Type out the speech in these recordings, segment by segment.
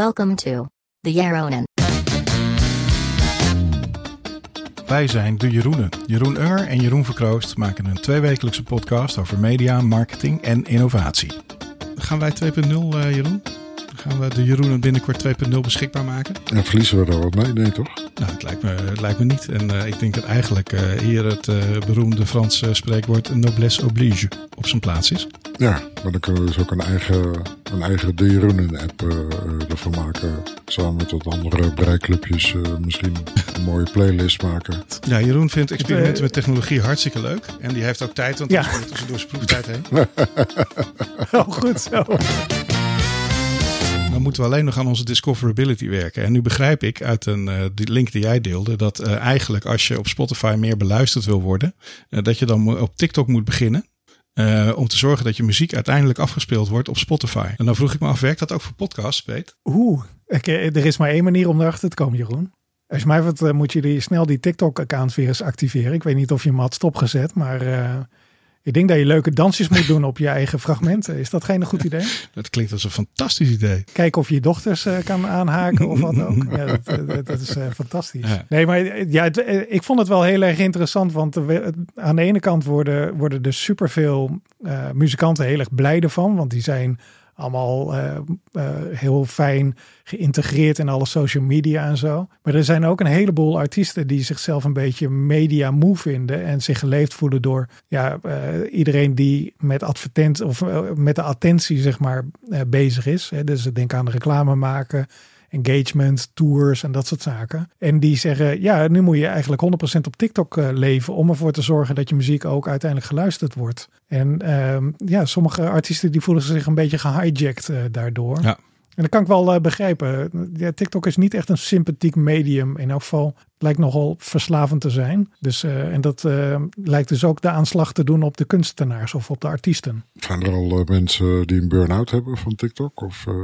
Welcome to the Yaronen. Wij zijn de Jeroenen. Jeroen Unger en Jeroen Verkroost maken een tweewekelijkse podcast over media, marketing en innovatie. Gaan wij 2.0, eh, Jeroen? Gaan we de Jeroenen binnenkort 2.0 beschikbaar maken? En verliezen we daar wat mee? Nee, toch? Nou, het lijkt me, het lijkt me niet. En eh, ik denk dat eigenlijk eh, hier het eh, beroemde Franse spreekwoord noblesse oblige op zijn plaats is. Ja, maar dan kunnen we dus ook een eigen, een eigen De Jeroenen-app ervan maken. Samen met wat andere breiklubjes eh, misschien een mooie playlist maken. Ja, Jeroen vindt experimenten met technologie hartstikke leuk. En die heeft ook tijd, want Ja. hij is ondertussen door zijn proeftijd heen. Oh, goed zo. Dan moeten we alleen nog aan onze discoverability werken. En nu begrijp ik uit een eh, die link die jij deelde dat eh, eigenlijk als je op Spotify meer beluisterd wil worden, eh, dat je dan op TikTok moet beginnen. om te zorgen dat je muziek uiteindelijk afgespeeld wordt op Spotify. En dan vroeg ik me af, werkt dat ook voor podcasts, Peet? Oeh, eh, er is maar één manier om erachter te komen, Jeroen. Als je mij wat, moet je snel die TikTok-account weer eens activeren. Ik weet niet of je hem had stopgezet, maar ik denk dat je leuke dansjes moet doen op je eigen fragmenten. Is dat geen goed idee? Dat klinkt als een fantastisch idee. Kijken of je dochters eh, kan aanhaken of wat ook. Ja, dat, eh, dat, dat is eh, fantastisch. Ja. Nee, maar ja, het, ik vond het wel heel erg interessant. Want we- aan de ene kant worden, worden er superveel eh muzikanten heel erg blij ervan. Want die zijn allemaal eh, eh, heel fijn geïntegreerd in alle social media en zo. Maar er zijn ook een heleboel artiesten die zichzelf een beetje media moe vinden. En zich geleefd voelen door ja, eh, iedereen die met advertent of met de attentie zeg maar bezig is. Hè. Dus denk aan reclame maken, engagement, tours en dat soort zaken. En die zeggen, ja, nu moet je eigenlijk 100% op TikTok eh, leven om ervoor te zorgen dat je muziek ook uiteindelijk geluisterd wordt. En ehm, ja, sommige artiesten die voelen zich een beetje gehijacked eh, daardoor. Ja. En dat kan ik wel eh, begrijpen. Ja, TikTok is niet echt een sympathiek medium. In elk geval het lijkt nogal verslavend te zijn. Dus, eh, en dat eh, lijkt dus ook de aanslag te doen op de kunstenaars of op de artiesten. Zijn er al mensen die een burn-out hebben van TikTok? Of, eh,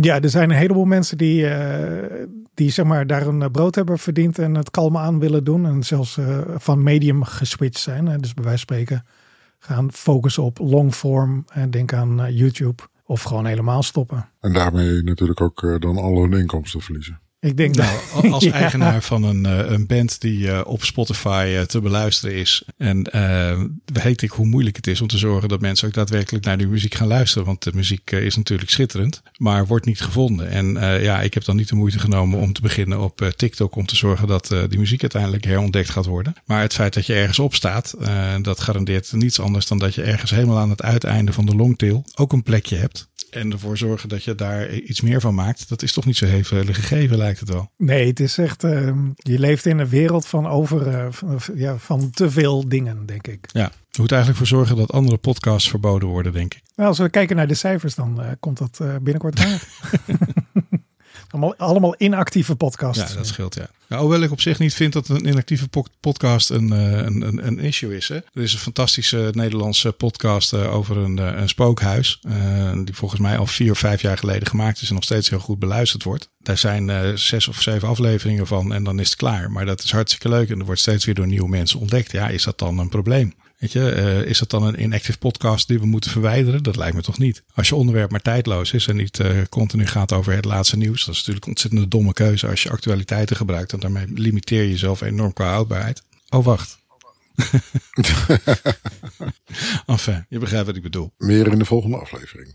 Ja, er zijn een heleboel mensen die, eh, die zeg maar, daar een brood hebben verdiend en het kalm aan willen doen. En zelfs eh, van medium geswitcht zijn. Dus bij wijze van spreken gaan focussen op longform. En denk aan eh, YouTube. Of gewoon helemaal stoppen. en daarmee natuurlijk ook eh, dan al hun inkomsten verliezen. Ik denk Nou, dat. als Ja. eigenaar van een, eh, een band die eh, op Spotify eh, te beluisteren is. En weet ik hoe moeilijk het is om te zorgen dat mensen ook daadwerkelijk naar die muziek gaan luisteren. Want de muziek is natuurlijk schitterend, maar wordt niet gevonden. En ja, ik heb dan niet de moeite genomen om te beginnen op TikTok om te zorgen dat die muziek uiteindelijk herontdekt gaat worden. Maar het feit dat je ergens op staat, dat garandeert niets anders dan dat je ergens helemaal aan het uiteinde van de longtail ook een plekje hebt. En ervoor zorgen dat je daar iets meer van maakt, dat is toch niet zo heel veel gegeven, lijkt het wel. Nee, het is echt. eh, je leeft in een wereld van over. eh, van, ja, van te veel dingen, denk ik. Ja, je moet eigenlijk voor zorgen dat andere podcasts verboden worden, denk ik. Nou, als we kijken naar de cijfers, dan eh, komt dat eh, binnenkort uit. allemaal, inactieve podcasts. Ja, dat scheelt, ja. Nou, hoewel ik op zich niet vind dat een inactieve po- podcast een, eh, een, een, een issue is. Hè. Er is een fantastische Nederlandse podcast eh, over een, eh, een spookhuis. die volgens mij al vier of vijf jaar geleden gemaakt is en nog steeds heel goed beluisterd wordt. Daar zijn zes of zeven afleveringen van en dan is het klaar. Maar dat is hartstikke leuk en er wordt steeds weer door nieuwe mensen ontdekt. Ja, is dat dan een probleem? Weet je, eh, is dat dan een inactive podcast die we moeten verwijderen? Dat lijkt me toch niet. Als je onderwerp maar tijdloos is en niet eh, continu gaat over het laatste nieuws. Dat is natuurlijk een ontzettend domme keuze als je actualiteiten gebruikt. En daarmee limiteer je jezelf enorm qua houdbaarheid. Oh, wacht. enfin, je begrijpt wat ik bedoel. Meer in de volgende aflevering.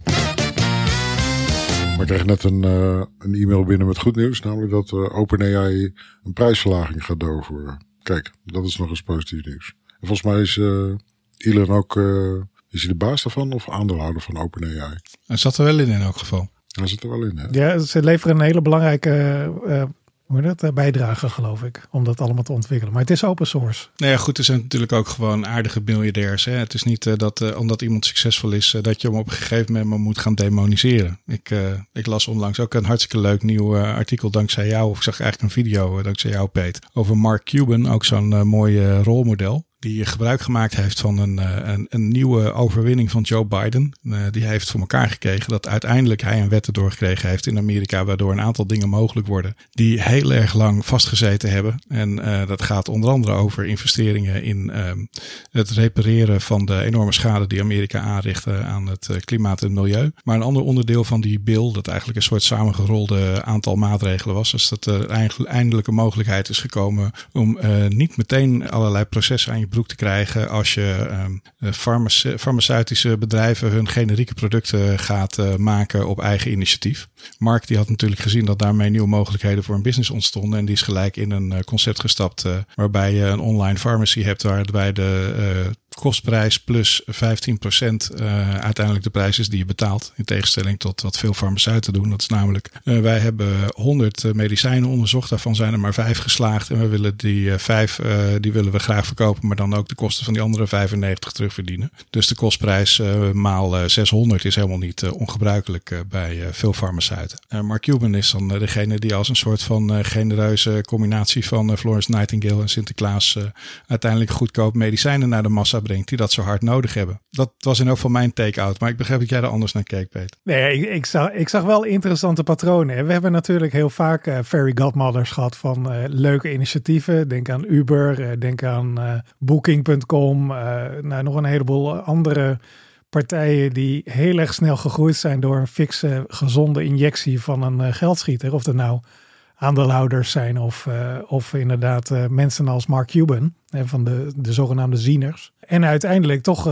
Maar ik kreeg net een, eh, een e-mail binnen met goed nieuws. Namelijk dat OpenAI een prijsverlaging gaat doorvoeren. Kijk, dat is nog eens positief nieuws. En volgens mij is eh, Elon ook eh, is hij de baas daarvan of aandeelhouder van OpenAI. Hij zat er wel in in elk geval. Hij zit er wel in, hè? Ja, ze leveren een hele belangrijke eh, hoe dat, bijdrage, geloof ik, om dat allemaal te ontwikkelen. Maar het is open source. Nou ja, goed, er zijn natuurlijk ook gewoon aardige miljardairs. Hè? Het is niet eh, dat eh, omdat iemand succesvol is, dat je hem op een gegeven moment maar moet gaan demoniseren. Ik, eh, ik las onlangs ook een hartstikke leuk nieuw eh, artikel dankzij jou. Of ik zag eigenlijk een video dankzij jou, Peet. Over Mark Cuban, ook zo'n mooi rolmodel. Die gebruik gemaakt heeft van een, een, een nieuwe overwinning van Joe Biden. die heeft voor elkaar gekregen dat uiteindelijk hij een wet erdoor gekregen heeft in Amerika, waardoor een aantal dingen mogelijk worden die heel erg lang vastgezeten hebben. En dat gaat onder andere over investeringen in ehm, het repareren van de enorme schade die Amerika aanrichtte aan het klimaat en milieu. Maar een ander onderdeel van die bill, dat eigenlijk een soort samengerolde aantal maatregelen was, is dat er eindelijk een mogelijkheid is gekomen om niet meteen allerlei processen aan je broek te krijgen als je uh, farmaceutische bedrijven hun generieke producten gaat uh, maken op eigen initiatief. Mark die had natuurlijk gezien dat daarmee nieuwe mogelijkheden voor een business ontstonden en die is gelijk in een concept gestapt waarbij je een online pharmacy hebt waarbij de kostprijs plus 15% uh, uiteindelijk de prijs is die je betaalt. In tegenstelling tot wat veel farmaceuten doen. Dat is namelijk, uh, wij hebben 100 medicijnen onderzocht. Daarvan zijn er maar vijf geslaagd. En we willen die uh, vijf, die willen we graag verkopen. Maar dan ook de kosten van die andere 95 terugverdienen. Dus de kostprijs maal 600 is helemaal niet ongebruikelijk bij veel farmaceuten. Mark Cuban is dan degene die als een soort van genereuze combinatie van Florence Nightingale en Sinterklaas uiteindelijk goedkoop medicijnen naar de massa brengt die dat zo hard nodig hebben. Dat was in elk geval mijn take-out, maar ik begrijp dat jij er anders naar keek, Peter. Nee, ik, ik, zag, wel interessante patronen. We hebben natuurlijk heel vaak uh, fairy godmothers gehad van uh, leuke initiatieven. Denk aan Uber, uh, denk aan Booking.com, nou, nog een heleboel andere partijen die heel erg snel gegroeid zijn door een fikse, gezonde injectie van een geldschieter. Of dat nou aandeelhouders zijn of, uh, of inderdaad uh, mensen als Mark Cuban hè, van de, de zogenaamde zieners. En uiteindelijk toch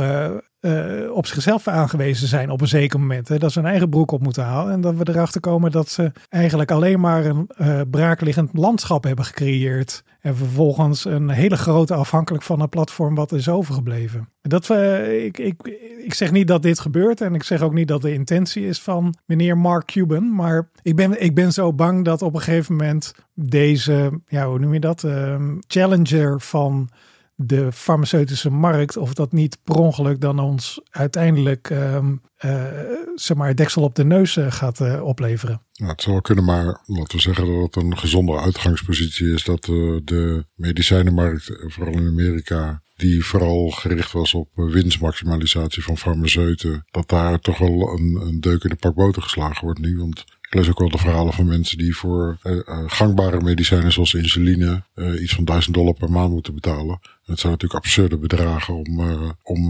uh, op zichzelf aangewezen zijn op een zeker moment. Hè, dat ze hun eigen broek op moeten halen. En dat we erachter komen dat ze eigenlijk alleen maar een braakliggend landschap hebben gecreëerd. En vervolgens een hele grote afhankelijk van een platform wat is overgebleven. Dat, uh, ik, ik, ik zeg niet dat dit gebeurt en ik zeg ook niet dat de intentie is van meneer Mark Cuban. Maar ik ben, ik ben zo bang dat op een gegeven moment deze, ja, hoe noem je dat? Uh, challenger van de farmaceutische markt, of dat niet per ongeluk dan ons uiteindelijk um, uh, zeg maar, deksel op de neus uh, gaat uh, opleveren. Nou, het zou kunnen, maar laten we zeggen dat het een gezondere uitgangspositie is dat de medicijnenmarkt, vooral in Amerika, die vooral gericht was op winstmaximalisatie van farmaceuten, dat daar toch wel een, een deuk in de pak boter geslagen wordt nu. Want ik lees ook wel de verhalen van mensen die voor uh, gangbare medicijnen zoals insuline uh, iets van 1000 dollar per maand moeten betalen. En het zijn natuurlijk absurde bedragen om, om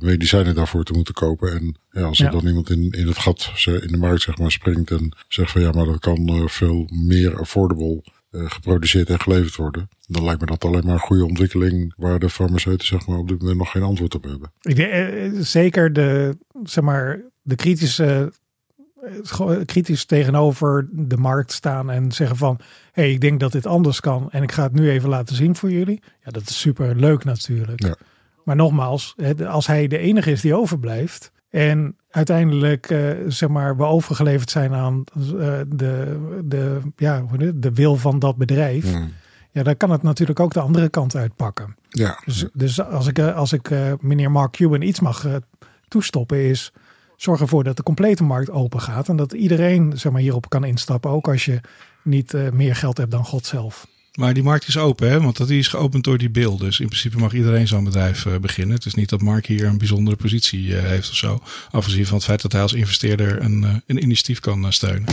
medicijnen daarvoor te moeten kopen. En ja, als er ja. dan iemand in, in het gat in de markt zeg maar springt en zegt van ja, maar dat kan veel meer affordable geproduceerd en geleverd worden. Dan lijkt me dat alleen maar een goede ontwikkeling waar de farmaceuten zeg maar op dit moment nog geen antwoord op hebben. Ik denk, zeker de, zeg maar, de kritische kritisch tegenover de markt staan en zeggen van hé, hey, ik denk dat dit anders kan en ik ga het nu even laten zien voor jullie. Ja, dat is super leuk natuurlijk. Ja. Maar nogmaals, als hij de enige is die overblijft en uiteindelijk uh, zeg maar we overgeleverd zijn aan uh, de, de, ja, de wil van dat bedrijf. Hmm. Ja, dan kan het natuurlijk ook de andere kant uitpakken. Ja. Dus, dus als ik, eh, als ik meneer Mark Cuban iets mag toestoppen is zorg ervoor dat de complete markt open gaat. En dat iedereen zeg maar, hierop kan instappen. Ook als je niet uh, meer geld hebt dan God zelf. Maar die markt is open, hè? want dat is geopend door die bill. Dus in principe mag iedereen zo'n bedrijf uh, beginnen. Het is niet dat Mark hier een bijzondere positie uh, heeft of zo. Afgezien van het feit dat hij als investeerder een, een initiatief kan steunen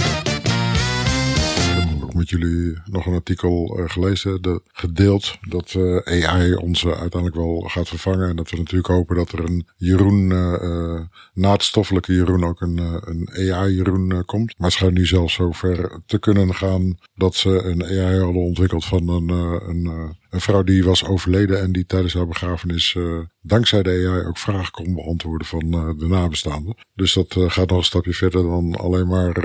met jullie nog een artikel uh, gelezen, de, gedeeld, dat uh, AI ons uh, uiteindelijk wel gaat vervangen. En dat we natuurlijk hopen dat er een Jeroen, na het stoffelijke Jeroen ook een, een AI-Jeroen komt. Maar het schijnt nu zelfs zo ver te kunnen gaan dat ze een AI hadden ontwikkeld van een, een, een vrouw die was overleden en die tijdens haar begrafenis dankzij de AI ook vragen kon beantwoorden van de nabestaanden. Dus dat gaat nog een stapje verder dan alleen maar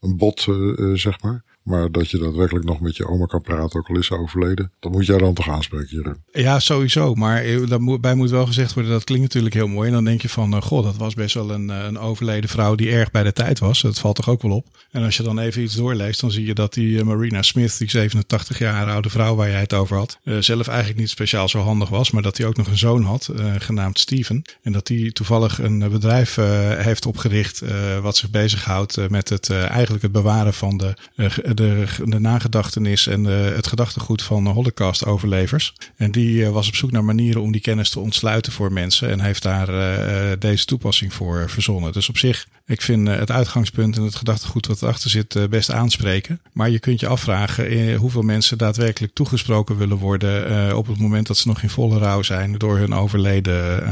een bot, zeg maar. Maar dat je daadwerkelijk nog met je oma kan praten, ook al is ze overleden. Dat moet jij dan toch aanspreken, Jeroen? Ja, sowieso. Maar daarbij moet wel gezegd worden, dat klinkt natuurlijk heel mooi. En dan denk je van, uh, god, dat was best wel een, eh, een overleden vrouw die erg bij de tijd was. Dat valt toch ook wel op. En als je dan even iets doorleest, dan zie je dat die Marina Smith, die 87 jaar oude vrouw waar jij het over had, zelf eigenlijk niet speciaal zo handig was. Maar dat hij ook nog een zoon had, genaamd Steven. En dat hij toevallig een bedrijf heeft opgericht wat zich bezighoudt met het eigenlijk het bewaren van de de, de nagedachtenis en het gedachtegoed van Holocaust-overlevers. En die was op zoek naar manieren om die kennis te ontsluiten voor mensen. En heeft daar deze toepassing voor verzonnen. Dus op zich, ik vind het uitgangspunt en het gedachtegoed wat erachter zit best aanspreken. Maar je kunt je afvragen hoeveel mensen daadwerkelijk toegesproken willen worden op het moment dat ze nog in volle rouw zijn door hun overleden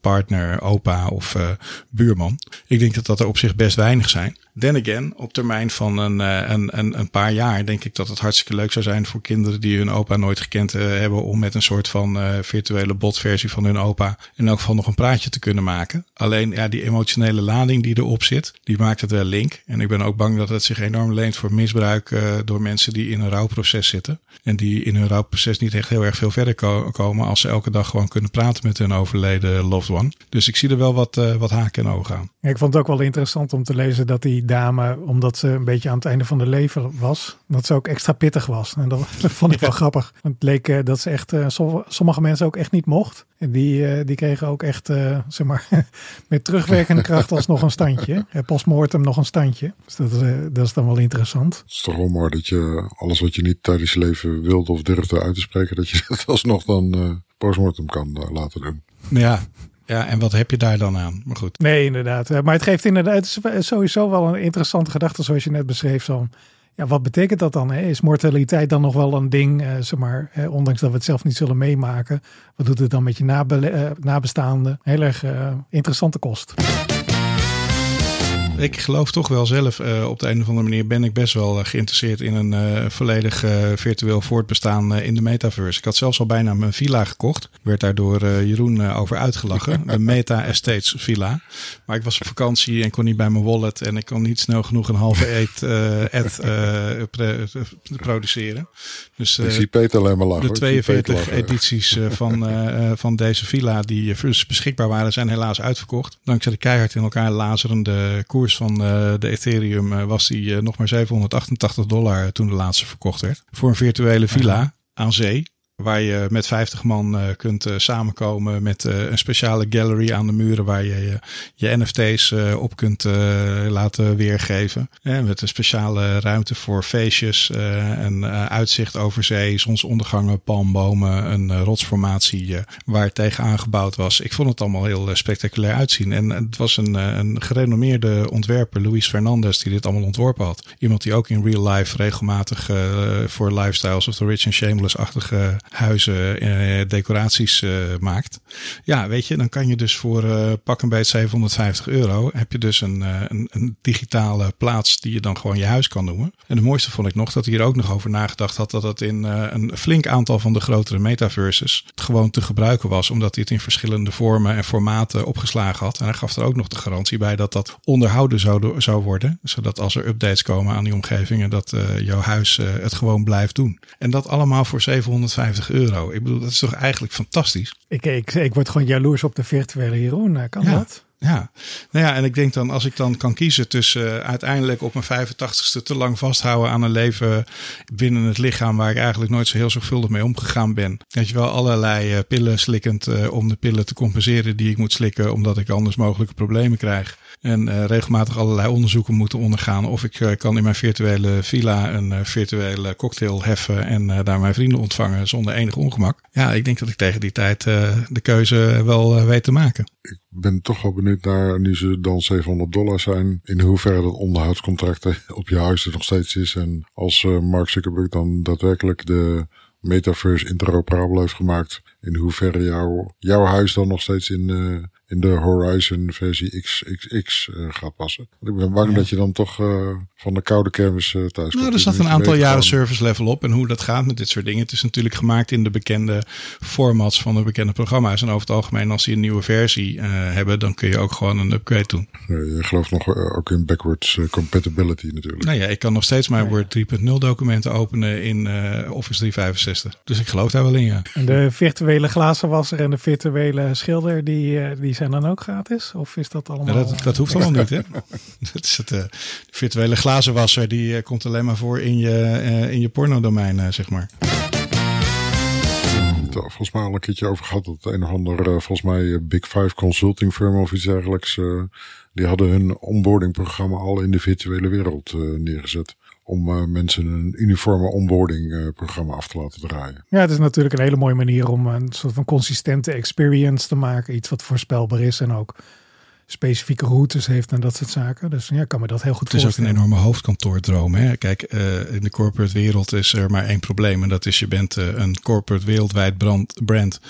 partner, opa of buurman. Ik denk dat dat er op zich best weinig zijn. Then again, op termijn van een, eh, een, een, paar jaar denk ik dat het hartstikke leuk zou zijn voor kinderen die hun opa nooit gekend hebben om met een soort van virtuele botversie van hun opa in elk geval nog een praatje te kunnen maken. Alleen ja, die emotionele lading die erop zit, die maakt het wel link. En ik ben ook bang dat het zich enorm leent voor misbruik door mensen die in een rouwproces zitten. En die in hun rouwproces niet echt heel erg veel verder ko komen als ze elke dag gewoon kunnen praten met hun overleden loved one. Dus ik zie er wel wat, wat haken en ogen aan. Ja, ik vond het ook wel interessant om te lezen dat die dame, omdat ze een beetje aan het einde van de leven was, dat ze ook extra pittig was. En dat, vond ik wel grappig. Want het leek uh, dat ze echt uh, sommige mensen ook echt niet mocht. En die, uh, die kregen ook echt, zeg maar, met terugwerkende kracht alsnog een standje. Postmortem nog een standje. Dus dat is, dat is dan wel interessant. Het is toch wel mooi dat je alles wat je niet tijdens je leven wilde of durfde uit te spreken, dat je dat alsnog dan postmortem kan laten doen. Ja, ja, en wat heb je daar dan aan? Maar goed. Nee, inderdaad. Maar het geeft inderdaad sowieso wel een interessante gedachte, zoals je net beschreef. Van, ja, wat betekent dat dan? Hè? Is mortaliteit dan nog wel een ding, eh, zeg maar, ondanks dat we het zelf niet zullen meemaken? Wat doet het dan met je nabe eh, nabestaanden? Heel erg uh, interessante kost ik geloof toch wel zelf, uh, op de een of andere manier ben ik best wel uh, geïnteresseerd in een uh, volledig virtueel voortbestaan in de metaverse. Ik had zelfs al bijna mijn villa gekocht. Werd daar door Jeroen over uitgelachen. De Meta Estates villa. Maar ik was op vakantie en kon niet bij mijn wallet en ik kon niet snel genoeg een halve eet ad produceren. Dus zie Peter alleen maar lachen. De 42 edities van, van deze villa die beschikbaar waren zijn helaas uitverkocht. Dankzij de keihard in elkaar lazerende koers van uh, de Ethereum uh, was die uh, nog maar 788 dollar toen de laatste verkocht werd. Voor een virtuele villa aan zee. Waar je met 50 man uh, kunt uh, samenkomen met uh, een speciale gallery aan de muren waar je je NFT's op kunt laten weergeven. met een speciale ruimte voor feestjes, een uitzicht over zee, zonsondergangen, palmbomen, een rotsformatie waar het tegen aangebouwd was. Ik vond het allemaal heel spectaculair uitzien. En het was een, een gerenommeerde ontwerper, Luis Fernandez, die dit allemaal ontworpen had. Iemand die ook in real life regelmatig voor Lifestyles of the Rich and Shameless-achtige huizen uh, decoraties uh, maakt. Ja, weet je, dan kan je dus voor uh, pak een beetje 750 euro heb je dus een, een, een, digitale plaats die je dan gewoon je huis kan noemen. En het mooiste vond ik nog dat hij er ook nog over nagedacht had dat het in een flink aantal van de grotere metaverses gewoon te gebruiken was, omdat hij het in verschillende vormen en formaten opgeslagen had. En hij gaf er ook nog de garantie bij dat dat onderhouden zou, zou worden, zodat als er updates komen aan die omgevingen, dat jouw huis het gewoon blijft doen. En dat allemaal voor 750 euro. Ik bedoel, dat is toch eigenlijk fantastisch? Ik, ik, ik word gewoon jaloers op de virtuele Jeroen. Eh, kan dat? Ja, nou ja, en ik denk dan als ik dan kan kiezen tussen uh, uiteindelijk op mijn 85ste te lang vasthouden aan een leven binnen het lichaam waar ik eigenlijk nooit zo heel zorgvuldig mee omgegaan ben. Dat je wel allerlei uh, pillen slikkend uh, om de pillen te compenseren die ik moet slikken omdat ik anders mogelijke problemen krijg. En uh, regelmatig allerlei onderzoeken moeten ondergaan. Of ik uh, kan in mijn virtuele villa een uh, virtuele cocktail heffen en daar mijn vrienden ontvangen zonder enig ongemak. Ja, ik denk dat ik tegen die tijd de keuze wel weet te maken. Ik ben toch wel benieuwd naar, nu ze dan 700 dollar zijn, in hoeverre dat onderhoudscontract op je huis er nog steeds is. En als Mark Zuckerberg dan daadwerkelijk de metaverse interoperabel heeft gemaakt, in hoeverre jouw, jouw huis dan nog steeds in in de Horizon versie XXX uh, eh, gaat passen. ik ben bang dat je dan toch uh, van de koude kermis uh, thuis komt. Nou, er zat een aantal jaren service level op. En hoe dat gaat met dit soort dingen. Het is natuurlijk gemaakt in de bekende formats van de bekende programma's. En over het algemeen, als die een nieuwe versie hebben, dan kun je ook gewoon een upgrade doen. je gelooft nog ook in backwards compatibility natuurlijk. Nou ja, ik kan nog steeds mijn Word 3.0 documenten openen in Office 365. Dus ik geloof daar wel in, ja. En de virtuele glazenwasser en de virtuele schilder, die, die zijn dan ook gratis? Of is dat allemaal... Ja, dat, dat hoeft allemaal niet, hè? dat is het, uh, de virtuele glazenwasser, die uh, komt alleen maar voor in je, uh, in je pornodomein, zeg maar. Volgens mij al een keertje over gehad dat een of ander, volgens mij Big Five Consulting Firm of iets dergelijks, die hadden hun onboarding programma al in de virtuele wereld neergezet om uh, mensen een uniforme onboarding uh, programma af te laten draaien. Ja, het is natuurlijk een hele mooie manier om een soort van consistente experience te maken. Iets wat voorspelbaar is en ook specifieke routes heeft en dat soort zaken. Dus ja, kan me dat heel goed Het is ook een enorme hoofdkantoordroom. Hè? Kijk, uh, in de corporate wereld is er maar één probleem. En dat is je bent uh, een corporate wereldwijd brand, brand.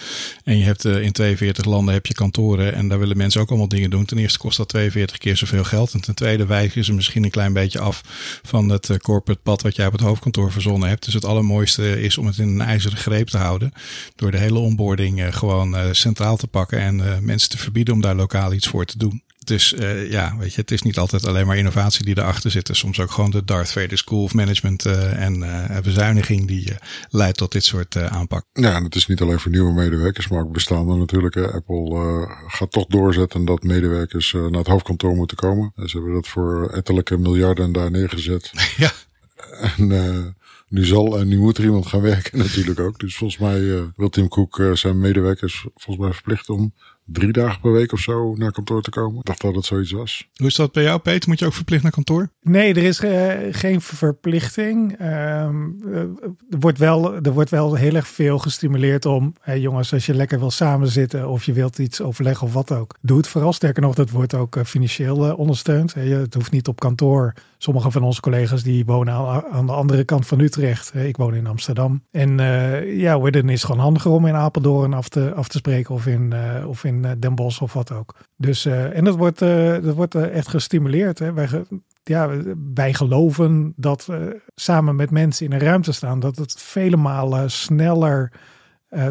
En je hebt uh, in 42 landen heb je kantoren. En daar willen mensen ook allemaal dingen doen. Ten eerste kost dat 42 keer zoveel geld. En ten tweede wijken ze misschien een klein beetje af van het corporate pad wat jij op het hoofdkantoor verzonnen hebt. Dus het allermooiste is om het in een ijzeren greep te houden. Door de hele onboarding gewoon centraal te pakken. En mensen te verbieden om daar lokaal iets voor te doen. Dus uh, ja, weet je, het is niet altijd alleen maar innovatie die erachter zit. Er soms ook gewoon de Darth Vader School of Management uh, en uh, bezuiniging die leidt tot dit soort aanpak. Ja, en het is niet alleen voor nieuwe medewerkers, maar ook bestaande natuurlijk. Hè. Apple gaat toch doorzetten dat medewerkers naar het hoofdkantoor moeten komen. Ze hebben dat voor ettelijke miljarden daar neergezet. Ja. En nu zal en nu moet er iemand gaan werken natuurlijk ook. Dus volgens mij wil Tim Cook zijn medewerkers volgens mij verplichten om drie dagen per week of zo naar kantoor te komen. Ik dacht dat het zoiets was. Hoe is dat bij jou, Peter? Moet je ook verplicht naar kantoor? Nee, er is uh, geen verplichting. Um, er, wordt wel, er wordt wel heel erg veel gestimuleerd om, hey jongens, als je lekker wil samenzitten of je wilt iets overleggen of wat ook, doe het vooral. Sterker nog, dat wordt ook uh, financieel uh, ondersteund. Hey, het hoeft niet op kantoor. Sommige van onze collega's die wonen aan, aan de andere kant van Utrecht. ik woon in Amsterdam. En ja, dan is het gewoon handiger om in Apeldoorn af te, af te spreken of in, of in eh, Den Bosch of wat ook. Dus, uh, en dat wordt, uh, dat wordt echt gestimuleerd. Hè. Wij, ja, wij geloven dat samen met mensen in een ruimte staan, dat het vele malen sneller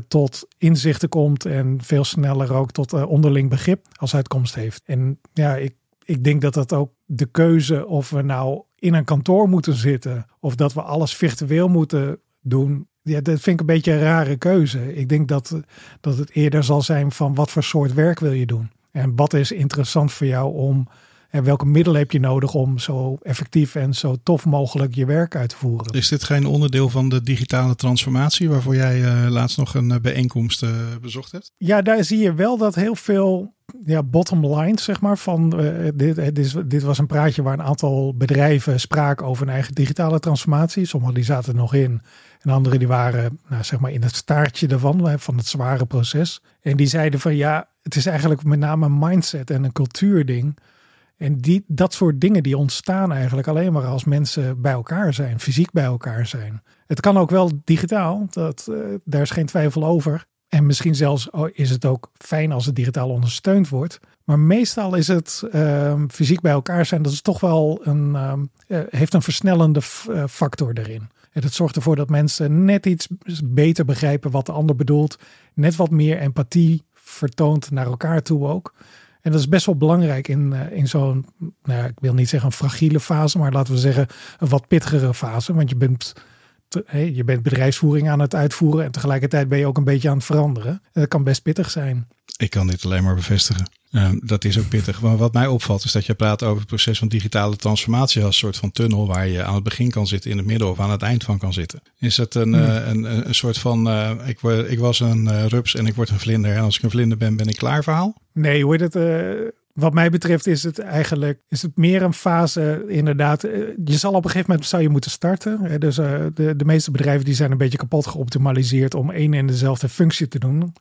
tot inzichten komt en veel sneller ook tot onderling begrip als uitkomst heeft. En ja, ik, ik denk dat dat ook de keuze of we nou in een kantoor moeten zitten of dat we alles virtueel moeten doen, ja, dat vind ik een beetje een rare keuze. Ik denk dat, dat het eerder zal zijn van wat voor soort werk wil je doen. En wat is interessant voor jou om en welke middelen heb je nodig om zo effectief en zo tof mogelijk je werk uit te voeren? Is dit geen onderdeel van de digitale transformatie waarvoor jij uh, laatst nog een uh, bijeenkomst uh, bezocht hebt? Ja, daar zie je wel dat heel veel ja, bottom lines, zeg maar, van dit, dit, dit, was een praatje waar een aantal bedrijven spraken over een eigen digitale transformatie. Sommigen die zaten er nog in en anderen die waren, nou, zeg maar, in het staartje ervan, van het zware proces. En die zeiden van ja, het is eigenlijk met name een mindset en een cultuurding. En die, dat soort dingen die ontstaan eigenlijk alleen maar als mensen bij elkaar zijn, fysiek bij elkaar zijn. Het kan ook wel digitaal, dat, uh, daar is geen twijfel over. En misschien zelfs oh, is het ook fijn als het digitaal ondersteund wordt. Maar meestal is het uh, fysiek bij elkaar zijn, dat is toch wel een, uh, heeft een versnellende eh, factor erin. En het zorgt ervoor dat mensen net iets beter begrijpen wat de ander bedoelt. Net wat meer empathie vertoont naar elkaar toe ook. En dat is best wel belangrijk in, eh, in zo'n, nou, ik wil niet zeggen een fragiele fase, maar laten we zeggen een wat pittigere fase. Want je bent, je bent bedrijfsvoering aan het uitvoeren en tegelijkertijd ben je ook een beetje aan het veranderen. En dat kan best pittig zijn. Ik kan dit alleen maar bevestigen. Uh, dat is ook pittig. Maar wat mij opvalt is dat je praat over het proces van digitale transformatie als een soort van tunnel waar je aan het begin kan zitten, in het midden of aan het eind van kan zitten. Is het een, uh, een, een, soort van uh, ik, ik was een rups en ik word een vlinder en als ik een vlinder ben, ben ik klaar verhaal? Nee, hoe heet het? Wat mij betreft is het eigenlijk is het meer een fase, inderdaad. Je zal op een gegeven moment zou je moeten starten. Dus de, de meeste bedrijven die zijn een beetje kapot geoptimaliseerd om één en dezelfde functie te doen.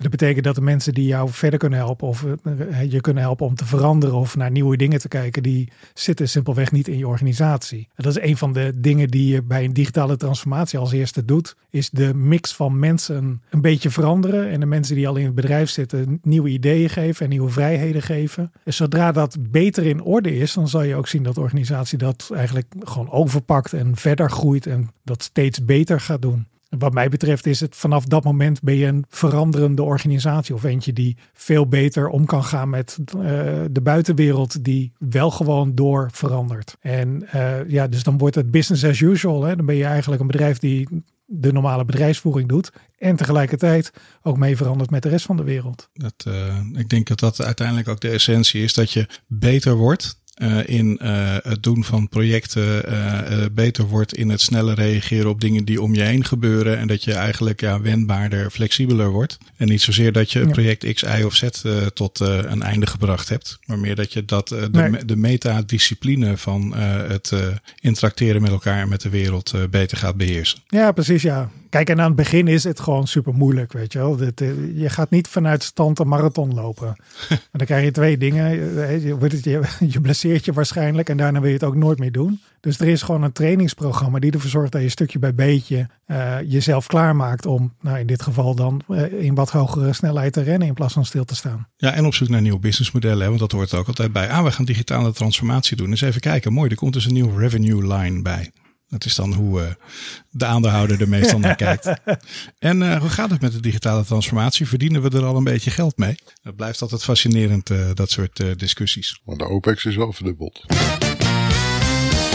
Dat betekent dat de mensen die jou verder kunnen helpen of eh, je kunnen helpen om te veranderen of naar nieuwe dingen te kijken, die zitten simpelweg niet in je organisatie. En dat is een van de dingen die je bij een digitale transformatie als eerste doet, is de mix van mensen een beetje veranderen en de mensen die al in het bedrijf zitten nieuwe ideeën geven en nieuwe vrijheden geven. En zodra dat beter in orde is, dan zal je ook zien dat de organisatie dat eigenlijk gewoon overpakt en verder groeit en dat steeds beter gaat doen. Wat mij betreft is het vanaf dat moment ben je een veranderende organisatie of eentje die veel beter om kan gaan met uh, de buitenwereld die wel gewoon door verandert. En uh, ja, dus dan wordt het business as usual. Hè? Dan ben je eigenlijk een bedrijf die de normale bedrijfsvoering doet en tegelijkertijd ook mee verandert met de rest van de wereld. Dat, uh, ik denk dat dat uiteindelijk ook de essentie is dat je beter wordt uh, in uh, het doen van projecten uh, beter wordt in het sneller reageren op dingen die om je heen gebeuren. En dat je eigenlijk ja, wendbaarder, flexibeler wordt. En niet zozeer dat je een project X, Y of Z tot een einde gebracht hebt. Maar meer dat je dat de, nee. de metadiscipline van het interacteren met elkaar en met de wereld beter gaat beheersen. Ja, precies ja. Kijk, en aan het begin is het gewoon super moeilijk, weet je wel. Dit, je gaat niet vanuit stand een marathon lopen. maar dan krijg je twee dingen. Je, je, je blesseert je waarschijnlijk en daarna wil je het ook nooit meer doen. Dus er is gewoon een trainingsprogramma die ervoor zorgt dat je stukje bij beetje uh, jezelf klaarmaakt om, nou in dit geval dan, uh, in wat hogere snelheid te rennen in plaats van stil te staan. Ja, en op zoek naar nieuwe businessmodellen, want dat hoort er ook altijd bij. Ah, we gaan digitale transformatie doen. Dus even kijken, mooi, er komt dus een nieuwe revenue line bij. Dat is dan hoe uh, de aandeelhouder er meestal naar kijkt. En uh, hoe gaat het met de digitale transformatie? Verdienen we er al een beetje geld mee? Dat blijft altijd fascinerend, uh, dat soort discussies. Maar de OPEX is wel verdubbeld.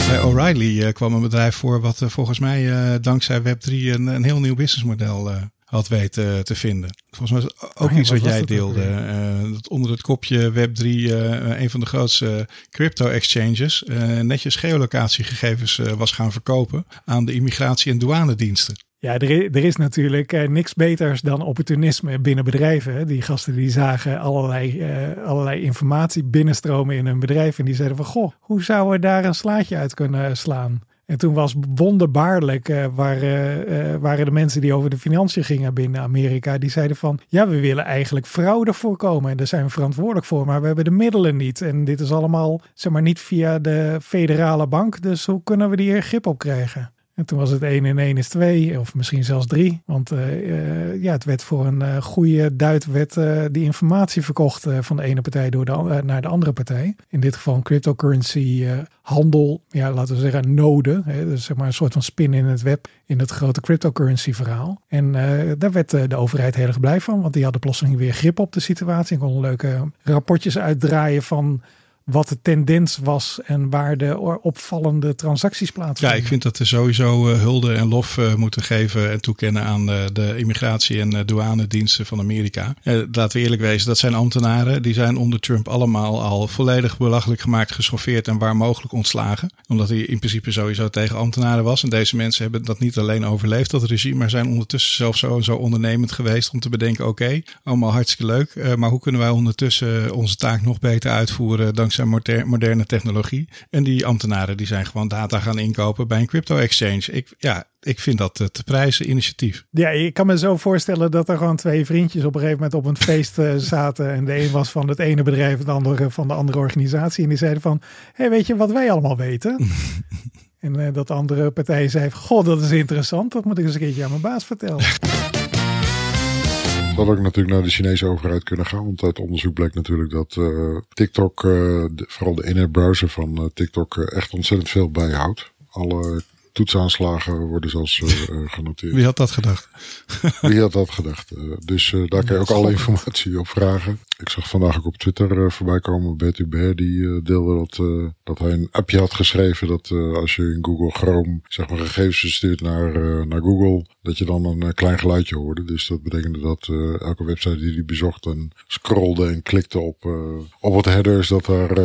Bij O'Reilly kwam een bedrijf voor wat volgens mij dankzij Web3 een, een heel nieuw businessmodel had weten te vinden. Volgens mij is ook oh, iets wat, wat jij deelde. Uh, dat onder het kopje Web3 uh, een van de grootste crypto exchanges uh, netjes geolocatiegegevens was gaan verkopen aan de immigratie- en douanediensten. Ja, er is, er is natuurlijk niks beters dan opportunisme binnen bedrijven. Die gasten die zagen allerlei, allerlei informatie binnenstromen in hun bedrijf. En die zeiden van, goh, hoe zouden we daar een slaatje uit kunnen slaan? En toen was wonderbaarlijk, uh, waren, uh, waren de mensen die over de financiën gingen binnen Amerika, die zeiden van, ja, we willen eigenlijk fraude voorkomen en daar zijn we verantwoordelijk voor, maar we hebben de middelen niet. En dit is allemaal, zeg maar, niet via de federale bank, dus hoe kunnen we die grip op krijgen? En toen was het 1 en 1 is 2, of misschien zelfs 3. Want uh, uh, ja, het werd voor een uh, goede duit werd die informatie verkocht van de ene partij door naar de andere partij. In dit geval een cryptocurrency handel, ja, laten we zeggen, node. Hè, dus zeg maar een soort van spin in het web in het grote cryptocurrency verhaal. En daar werd de overheid heel erg blij van, want die hadden plotseling weer grip op de situatie. En konden leuke rapportjes uitdraaien van wat de tendens was en waar de opvallende transacties plaatsvonden. Ja, ik vind dat er sowieso uh, hulde en lof uh, moeten geven en toekennen aan uh, de immigratie- en douanediensten van Amerika. laten we eerlijk wezen, dat zijn ambtenaren. Die zijn onder Trump allemaal al volledig belachelijk gemaakt, geschoffeerd en waar mogelijk ontslagen. Omdat hij in principe sowieso tegen ambtenaren was. En deze mensen hebben dat niet alleen overleefd, dat regime, maar zijn ondertussen zelf zo, zo ondernemend geweest om te bedenken, oké, okay, allemaal hartstikke leuk, maar hoe kunnen wij ondertussen onze taak nog beter uitvoeren dankzij dankzij moderne technologie. En die ambtenaren die zijn gewoon data gaan inkopen bij een crypto exchange. Ik, ja, ik vind dat te prijzen initiatief. Ja, ik kan me zo voorstellen dat er gewoon twee vriendjes op een gegeven moment op een feest uh, zaten. En de een was van het ene bedrijf, de andere van de andere organisatie. En die zeiden van, hey, weet je wat wij allemaal weten? en uh, dat andere partij zei, god, dat is interessant. Dat moet ik eens een keertje aan mijn baas vertellen. Dat had ook natuurlijk naar de Chinese overheid kunnen gaan. Want uit onderzoek bleek natuurlijk dat uh, TikTok, uh, de, vooral de in browser van uh, TikTok, echt ontzettend veel bijhoudt. Alle toetsaanslagen worden zelfs genoteerd. Wie had dat gedacht? Wie had dat gedacht? dus daar kan je ook alle informatie op vragen. Ik zag vandaag ook op Twitter uh, voorbij komen. Betty Bear die uh, deelde dat, uh, dat hij een appje had geschreven. Dat als je in Google Chrome zeg maar gegevens verstuurt naar, naar Google. Dat je dan een klein geluidje hoorde. Dus dat betekende dat elke website die hij bezocht en scrollde en klikte op, op wat headers. Dat daar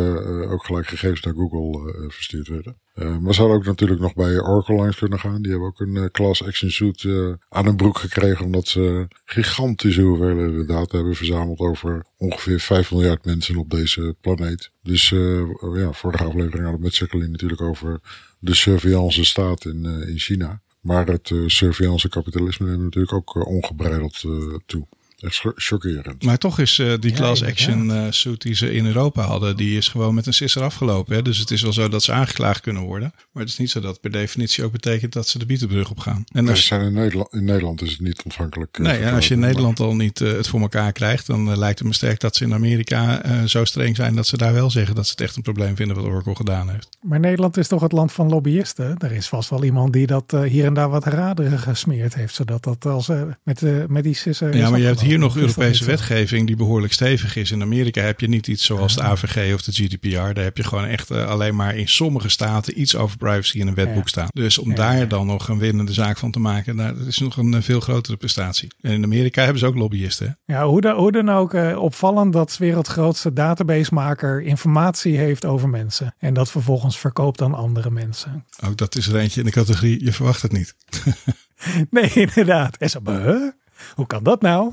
ook gelijk gegevens naar Google verstuurd werden. maar zou ook natuurlijk nog bij Oracle langs kunnen gaan. Die hebben ook een class action suit aan hun broek gekregen. Omdat ze gigantische hoeveelheden data hebben verzameld over ongeveer 5 miljard mensen op deze planeet. Dus uh, ja, vorige aflevering hadden we met Sekkelin natuurlijk over de surveillance staat in, uh, in China. Maar het uh, surveillance kapitalisme neemt natuurlijk ook ongebreideld toe. Echt chockerend. Maar toch is uh, die class action uh, suit die ze in Europa hadden, die is gewoon met een sisser afgelopen. Hè? Dus het is wel zo dat ze aangeklaagd kunnen worden. Maar het is niet zo dat per definitie ook betekent dat ze de bietenbrug op gaan. En als, zijn in, Nederland, in Nederland is het niet ontvankelijk. Uh, nee, en als je in Nederland al niet het voor elkaar krijgt, dan lijkt het me sterk dat ze in Amerika zo streng zijn dat ze daar wel zeggen dat ze het echt een probleem vinden wat Oracle gedaan heeft. Maar Nederland is toch het land van lobbyisten? Er is vast wel iemand die dat hier en daar wat raden gesmeerd heeft, zodat dat als met, met die sisser. Ja, maar je hebt hier hier nog Europese wetgeving die behoorlijk stevig is. In Amerika heb je niet iets zoals de AVG of de GDPR. Daar heb je gewoon echt eh, alleen maar in sommige staten iets over privacy in een wetboek staan. Dus om daar dan nog een winnende zaak van te maken, nou, dat is nog een eh, veel grotere prestatie. En in Amerika hebben ze ook lobbyisten. hè? Ja, hoe dan, hoe dan ook eh, opvallend dat 's werelds grootste databasemaker informatie heeft over mensen. En dat vervolgens verkoopt aan andere mensen. Ook dat is er eentje in de categorie, je verwacht het niet. Nee, inderdaad. En zo? Hoe kan dat nou?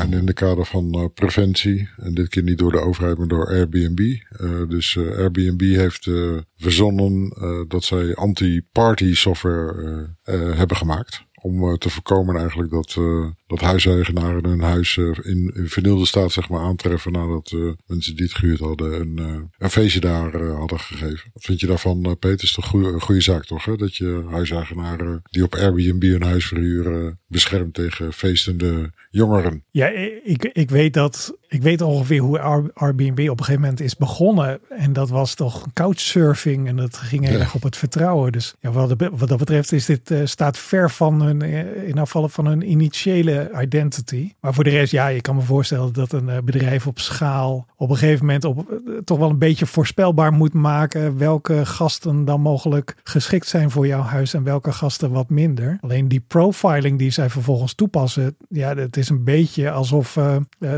En in de kader van eh, preventie, en dit keer niet door de overheid, maar door Airbnb. Eh, dus eh, Airbnb heeft verzonnen dat zij anti-party software hebben gemaakt. Om eh, te voorkomen eigenlijk dat, eh, dat huiseigenaren hun huis eh, in, in vernielde staat zeg maar, aantreffen nadat mensen die het gehuurd hadden een, een feestje daar hadden gegeven. Wat vind je daarvan, Peter? Is toch een goede, zaak toch? Hè? Dat je huiseigenaren die op Airbnb hun huis verhuren beschermt tegen feestende jongeren. Ja, ik, ik weet dat. Ik weet ongeveer hoe Air- Airbnb op een gegeven moment is begonnen. En dat was toch couchsurfing. En dat ging heel Ja. erg op het vertrouwen. Dus ja, wat, dat- wat dat betreft is dit, staat ver van eh, in afvallen van hun initiële identity. Maar voor de rest, ja, je kan me voorstellen dat een eh, bedrijf op schaal op een gegeven moment op, eh, toch wel een beetje voorspelbaar moet maken. Welke gasten dan mogelijk geschikt zijn voor jouw huis en welke gasten wat minder. Alleen die profiling die zij vervolgens toepassen, ja, het is een beetje alsof,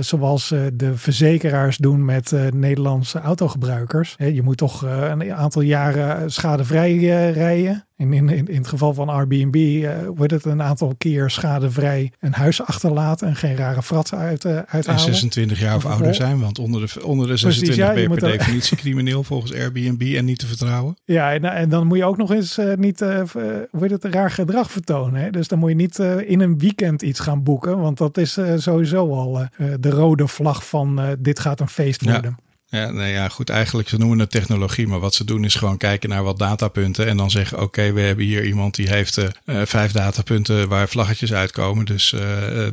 zoals eh, de verzekeraars doen met Nederlandse autogebruikers. Je moet toch een aantal jaren schadevrij rijden. En in, in, in het geval van Airbnb eh, wordt het een aantal keer schadevrij een huis achterlaten en geen rare fratsen uit, eh, En uithalen. 26 26 jaar of ouder zijn, want onder de, onder de Precies, 26 ja, ben je per definitie crimineel volgens Airbnb en niet te vertrouwen. Ja, en, en dan moet je ook nog eens eh, niet, eh eh, heet het, raar gedrag vertonen. Hè? Dus dan moet je niet eh, in een weekend iets gaan boeken. Want dat is eh, sowieso al eh, eh, de rode vlag van eh, dit gaat een feest worden. Ja, nou ja, goed. Eigenlijk, ze noemen het technologie. Maar wat ze doen is gewoon kijken naar wat datapunten. En dan zeggen, oké, we hebben hier iemand die heeft eh, eh, vijf datapunten waar vlaggetjes uitkomen. Dus eh,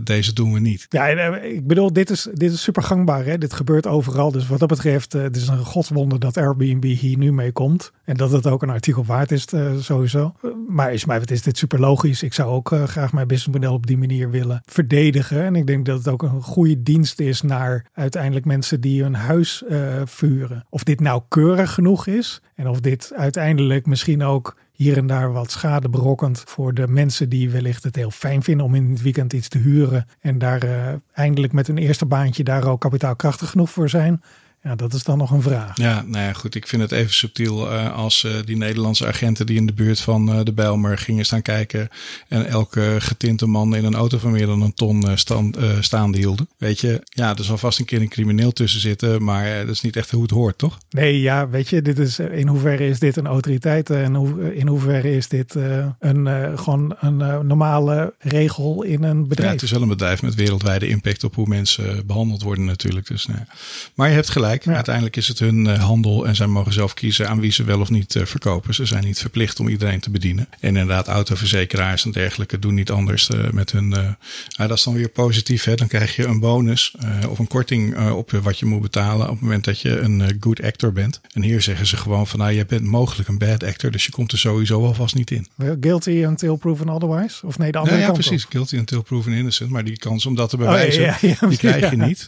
deze doen we niet. Ja, en, ik bedoel, dit is, dit is super gangbaar. Hè? Dit gebeurt overal. Dus wat dat betreft, het is een godswonder dat Airbnb hier nu mee komt. En dat het ook een artikel waard is, sowieso. Maar is mij wat is dit super logisch. Ik zou ook eh, graag mijn businessmodel op die manier willen verdedigen. En ik denk dat het ook een goede dienst is naar uiteindelijk mensen die hun huis eh, vuren. Of dit nou keurig genoeg is. En of dit uiteindelijk misschien ook hier en daar wat schade berokkent voor de mensen die wellicht het heel fijn vinden om in het weekend iets te huren. En daar eh, eindelijk met hun eerste baantje daar ook kapitaalkrachtig genoeg voor zijn. Ja, dat is dan nog een vraag. Ja, nou ja, goed. Ik vind het even subtiel eh, als eh, die Nederlandse agenten die in de buurt van eh, de Bijlmer gingen staan kijken. En elke getinte man in een auto van meer dan een ton stand, staande hielden. Weet je, ja, er zal vast een keer een crimineel tussen zitten. Maar dat is niet echt hoe het hoort, toch? Nee, ja, weet je, dit is, in hoeverre is dit een autoriteit en hoe, in hoeverre is dit een, gewoon een normale regel in een Ja, bedrijf? het is wel een bedrijf met wereldwijde impact op hoe mensen behandeld worden natuurlijk. Dus, nou ja. Maar je hebt gelijk. Ja. Uiteindelijk is het hun eh, handel en zij mogen zelf kiezen aan wie ze wel of niet eh, verkopen. Ze zijn niet verplicht om iedereen te bedienen. En inderdaad, autoverzekeraars en dergelijke doen niet anders eh, met hun... nou, dat is dan weer positief. Hè? Dan krijg je een bonus of een korting op wat je moet betalen op het moment dat je een good actor bent. En hier zeggen ze gewoon van nou, je bent mogelijk een bad actor. Dus je komt er sowieso alvast niet in. Guilty until proven otherwise? Of nee, de andere Nou ja, kant precies. op? Guilty until proven innocent. Maar die kans om dat te Oh, ja, bewijzen, ja, die krijg je niet.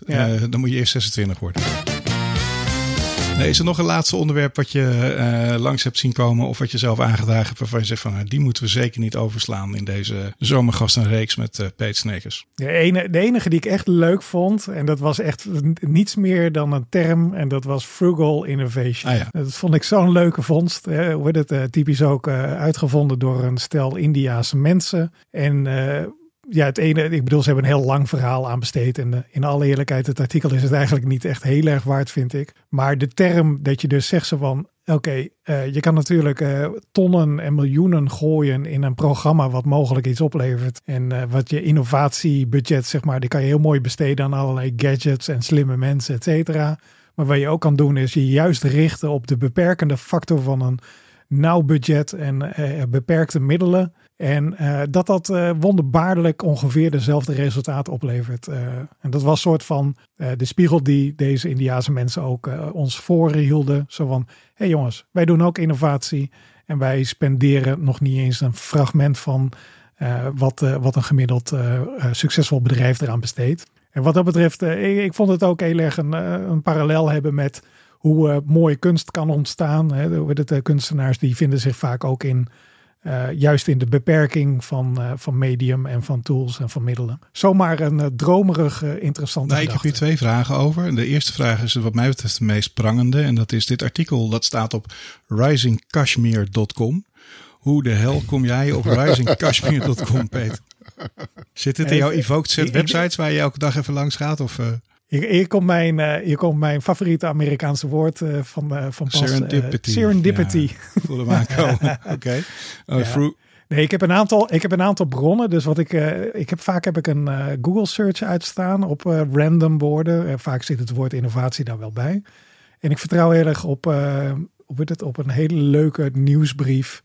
Dan moet je eerst 26 worden. Nee, is er nog een laatste onderwerp wat je eh, langs hebt zien komen of wat je zelf aangedragen hebt waarvan je zegt van nou, die moeten we zeker niet overslaan in deze zomergastenreeks met eh Peet Snekers. De, ene, de enige die ik echt leuk vond, en dat was echt niets meer dan een term, en dat was frugal innovation. Ah ja. Dat vond ik zo'n leuke vondst. Hè. Wordt het eh, typisch ook uitgevonden door een stel Indiaanse mensen. En ja, het ene, ik bedoel, ze hebben een heel lang verhaal aan besteed. En eh, in alle eerlijkheid, het artikel is het eigenlijk niet echt heel erg waard, vind ik. Maar de term dat je dus zegt zo van, oké, eh, je kan natuurlijk eh, tonnen en miljoenen gooien in een programma wat mogelijk iets oplevert. En wat je innovatiebudget, zeg maar, die kan je heel mooi besteden aan allerlei gadgets en slimme mensen, et cetera. Maar wat je ook kan doen, is je juist richten op de beperkende factor van een nauw budget en beperkte middelen. En eh, dat dat eh, wonderbaarlijk ongeveer dezelfde resultaten oplevert. Eh, en dat was een soort van de spiegel die deze Indiaanse mensen ook ons voorhielden. Zo van, hé hey jongens, wij doen ook innovatie. En wij spenderen nog niet eens een fragment van wat, wat een gemiddeld succesvol bedrijf eraan besteedt. En wat dat betreft, ik, ik vond het ook heel erg een, een parallel hebben met hoe mooie kunst kan ontstaan. Hè. De kunstenaars die vinden zich vaak ook in, eh, juist in de beperking van, eh, van medium en van tools en van middelen. Zomaar een eh, dromerig, interessante Nou, ik heb hier twee vragen over. De eerste vraag is wat mij betreft de meest prangende. En dat is dit artikel dat staat op risingkashmir.com. Hoe de hel kom jij op risingkashmir.com, Peter? Zit het in jouw evoked set websites waar je elke dag even langs gaat? Of Hier, hier, komt mijn, eh, hier komt mijn favoriete Amerikaanse woord eh, van, eh, van pas. serendipity? serendipity. Ja, voel hem aankomen. Oké. Oh, Ja. Nee, ik heb een aantal, ik heb een aantal bronnen. Dus wat ik, ik heb vaak heb ik een Google search uitstaan op random woorden. Vaak zit het woord innovatie daar wel bij. En ik vertrouw heel erg op, op, het, op een hele leuke nieuwsbrief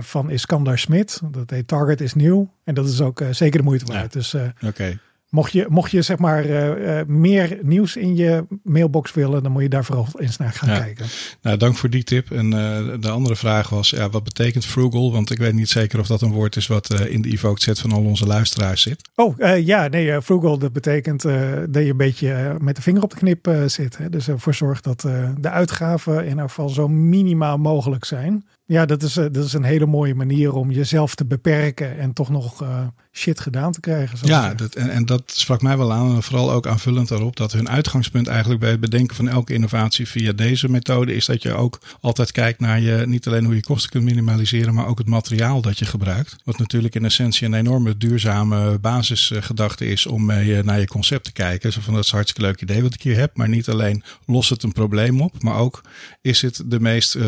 van Iskandar Smit. Dat heet Target is nieuw. En dat is ook zeker de moeite waard. Ja. Dus Oké. Mocht je, mocht je zeg maar eh, eh, meer nieuws in je mailbox willen, dan moet je daar vooral eens naar gaan Ja. kijken. Nou, dank voor die tip. En eh, de andere vraag was, ja, wat betekent frugal? Want ik weet niet zeker of dat een woord is wat in de evoked set van al onze luisteraars zit. Oh, ja, nee, frugal, dat betekent dat je een beetje met de vinger op de knip zit. Hè? Dus ervoor zorgt dat de uitgaven in elk geval zo minimaal mogelijk zijn. Ja, dat is, eh, dat is een hele mooie manier om jezelf te beperken en toch nog eh, shit gedaan te krijgen. Ja, dat, en, en dat sprak mij wel aan. En vooral ook aanvullend daarop dat hun uitgangspunt eigenlijk bij het bedenken van elke innovatie via deze methode is dat je ook altijd kijkt naar je, niet alleen hoe je kosten kunt minimaliseren, maar ook het materiaal dat je gebruikt. Wat natuurlijk in essentie een enorme duurzame basisgedachte is om mee eh, naar je concept te kijken. Zo van dat is een hartstikke leuk idee wat ik hier heb. Maar niet alleen lost het een probleem op, maar ook is het de meest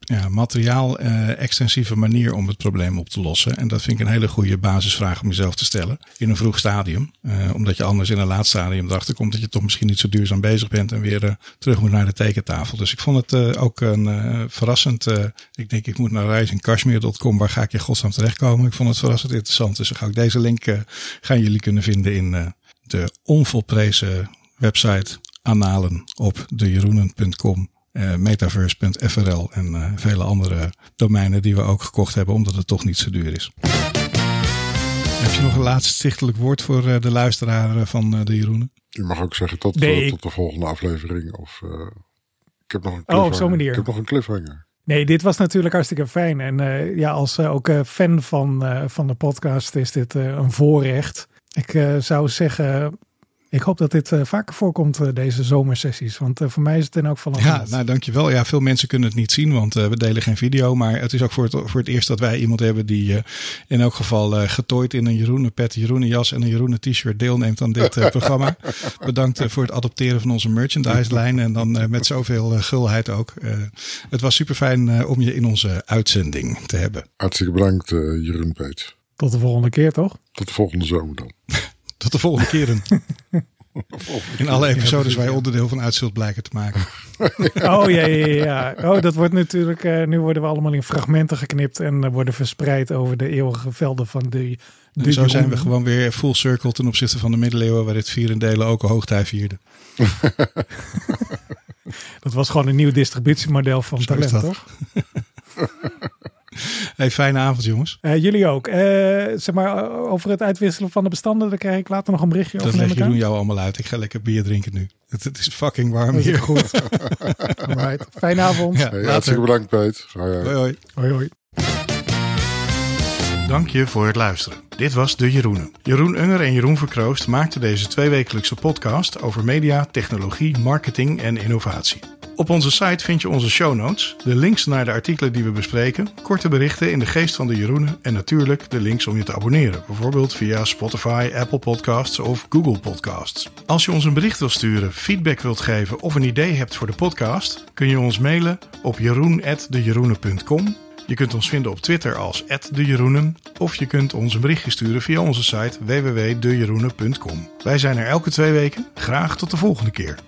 ja, materiaal eh, extensieve manier om het probleem op te lossen. En dat vind ik een hele goede basisvraag om jezelf te stellen in een vroeg stadium. Eh, omdat je anders in een laat stadium erachter komt dat je toch misschien niet zo duurzaam bezig bent en weer eh, terug moet naar de tekentafel. Dus ik vond het ook een verrassend. ik denk ik moet naar reisinkashmir.com. Waar ga ik in godsnaam terechtkomen? Ik vond het verrassend interessant. Dus dan ga ik deze link gaan jullie kunnen vinden in de onvolprezen website Analen op dejeroenen.com. eh, metaverse.frl en eh, vele andere domeinen die we ook gekocht hebben, omdat het toch niet zo duur is. Heb je nog een laatste stichtelijk woord voor eh, de luisteraar van eh, de Jeroenen? Je mag ook zeggen tot, Nee, ik- tot de volgende aflevering. Of eh, ik heb nog een Oh, op cliffhanger. zo'n manier. Ik heb nog een cliffhanger. Nee, dit was natuurlijk hartstikke fijn. En eh, ja, als ook eh, fan van, eh, van de podcast is dit eh, een voorrecht. Ik eh, zou zeggen, ik hoop dat dit eh, vaker voorkomt, eh, deze zomersessies. Want eh, voor mij is het in elk geval een Ja, nou dankjewel. Ja, veel mensen kunnen het niet zien, want eh, we delen geen video. Maar het is ook voor het, voor het eerst dat wij iemand hebben die eh, in elk geval eh, getooid in een Jeroenen pet, Jeroenen jas en een Jeroenen t-shirt deelneemt aan dit eh, programma. Bedankt eh, voor het adopteren van onze merchandise lijn en dan eh, met zoveel gulheid ook. Eh, het was super fijn om je in onze uitzending te hebben. Hartstikke bedankt, eh Jeroen Peets. Tot de volgende keer, toch? Tot de volgende zomer dan. Tot de volgende keren. In alle episodes waar je onderdeel van uit zult blijken te maken. Oh ja, ja, ja. Oh, dat wordt natuurlijk. eh, nu worden we allemaal in fragmenten geknipt en eh, worden verspreid over de eeuwige velden van de. zo zijn we gewoon weer full circle ten opzichte van de middeleeuwen, waar dit vierendelen ook een hoogtij vierde. Dat was gewoon een nieuw distributiemodel van Zo talent, toch? Hey, fijne avond jongens. Eh, jullie ook. Eh, zeg maar, eh, over het uitwisselen van de bestanden, daar krijg ik later nog een berichtje Dat over. leg neem ik Jeroen aan. jou allemaal uit. Ik ga lekker bier drinken nu. Het, het is fucking warm Dat is hier. goed. Alright. Fijne avond. Ja, Hey, hartstikke bedankt, Peet. Hoi, hoi. Hoi hoi. Hoi hoi. Dank je voor het luisteren. Dit was De Jeroenen. Jeroen Unger en Jeroen Verkroost maakten deze tweewekelijkse podcast over media, technologie, marketing en innovatie. Op onze site vind je onze show notes, de links naar de artikelen die we bespreken, korte berichten in de geest van De Jeroenen en natuurlijk de links om je te abonneren, bijvoorbeeld via Spotify, Apple Podcasts of Google Podcasts. Als je ons een bericht wilt sturen, feedback wilt geven of een idee hebt voor de podcast, kun je ons mailen op jeroen.dejeroenen.com je kunt ons vinden op Twitter als @dejeroenen of je kunt ons een berichtje sturen via onze site www.dejeroenen.com. Wij zijn er elke twee weken. Graag tot de volgende keer.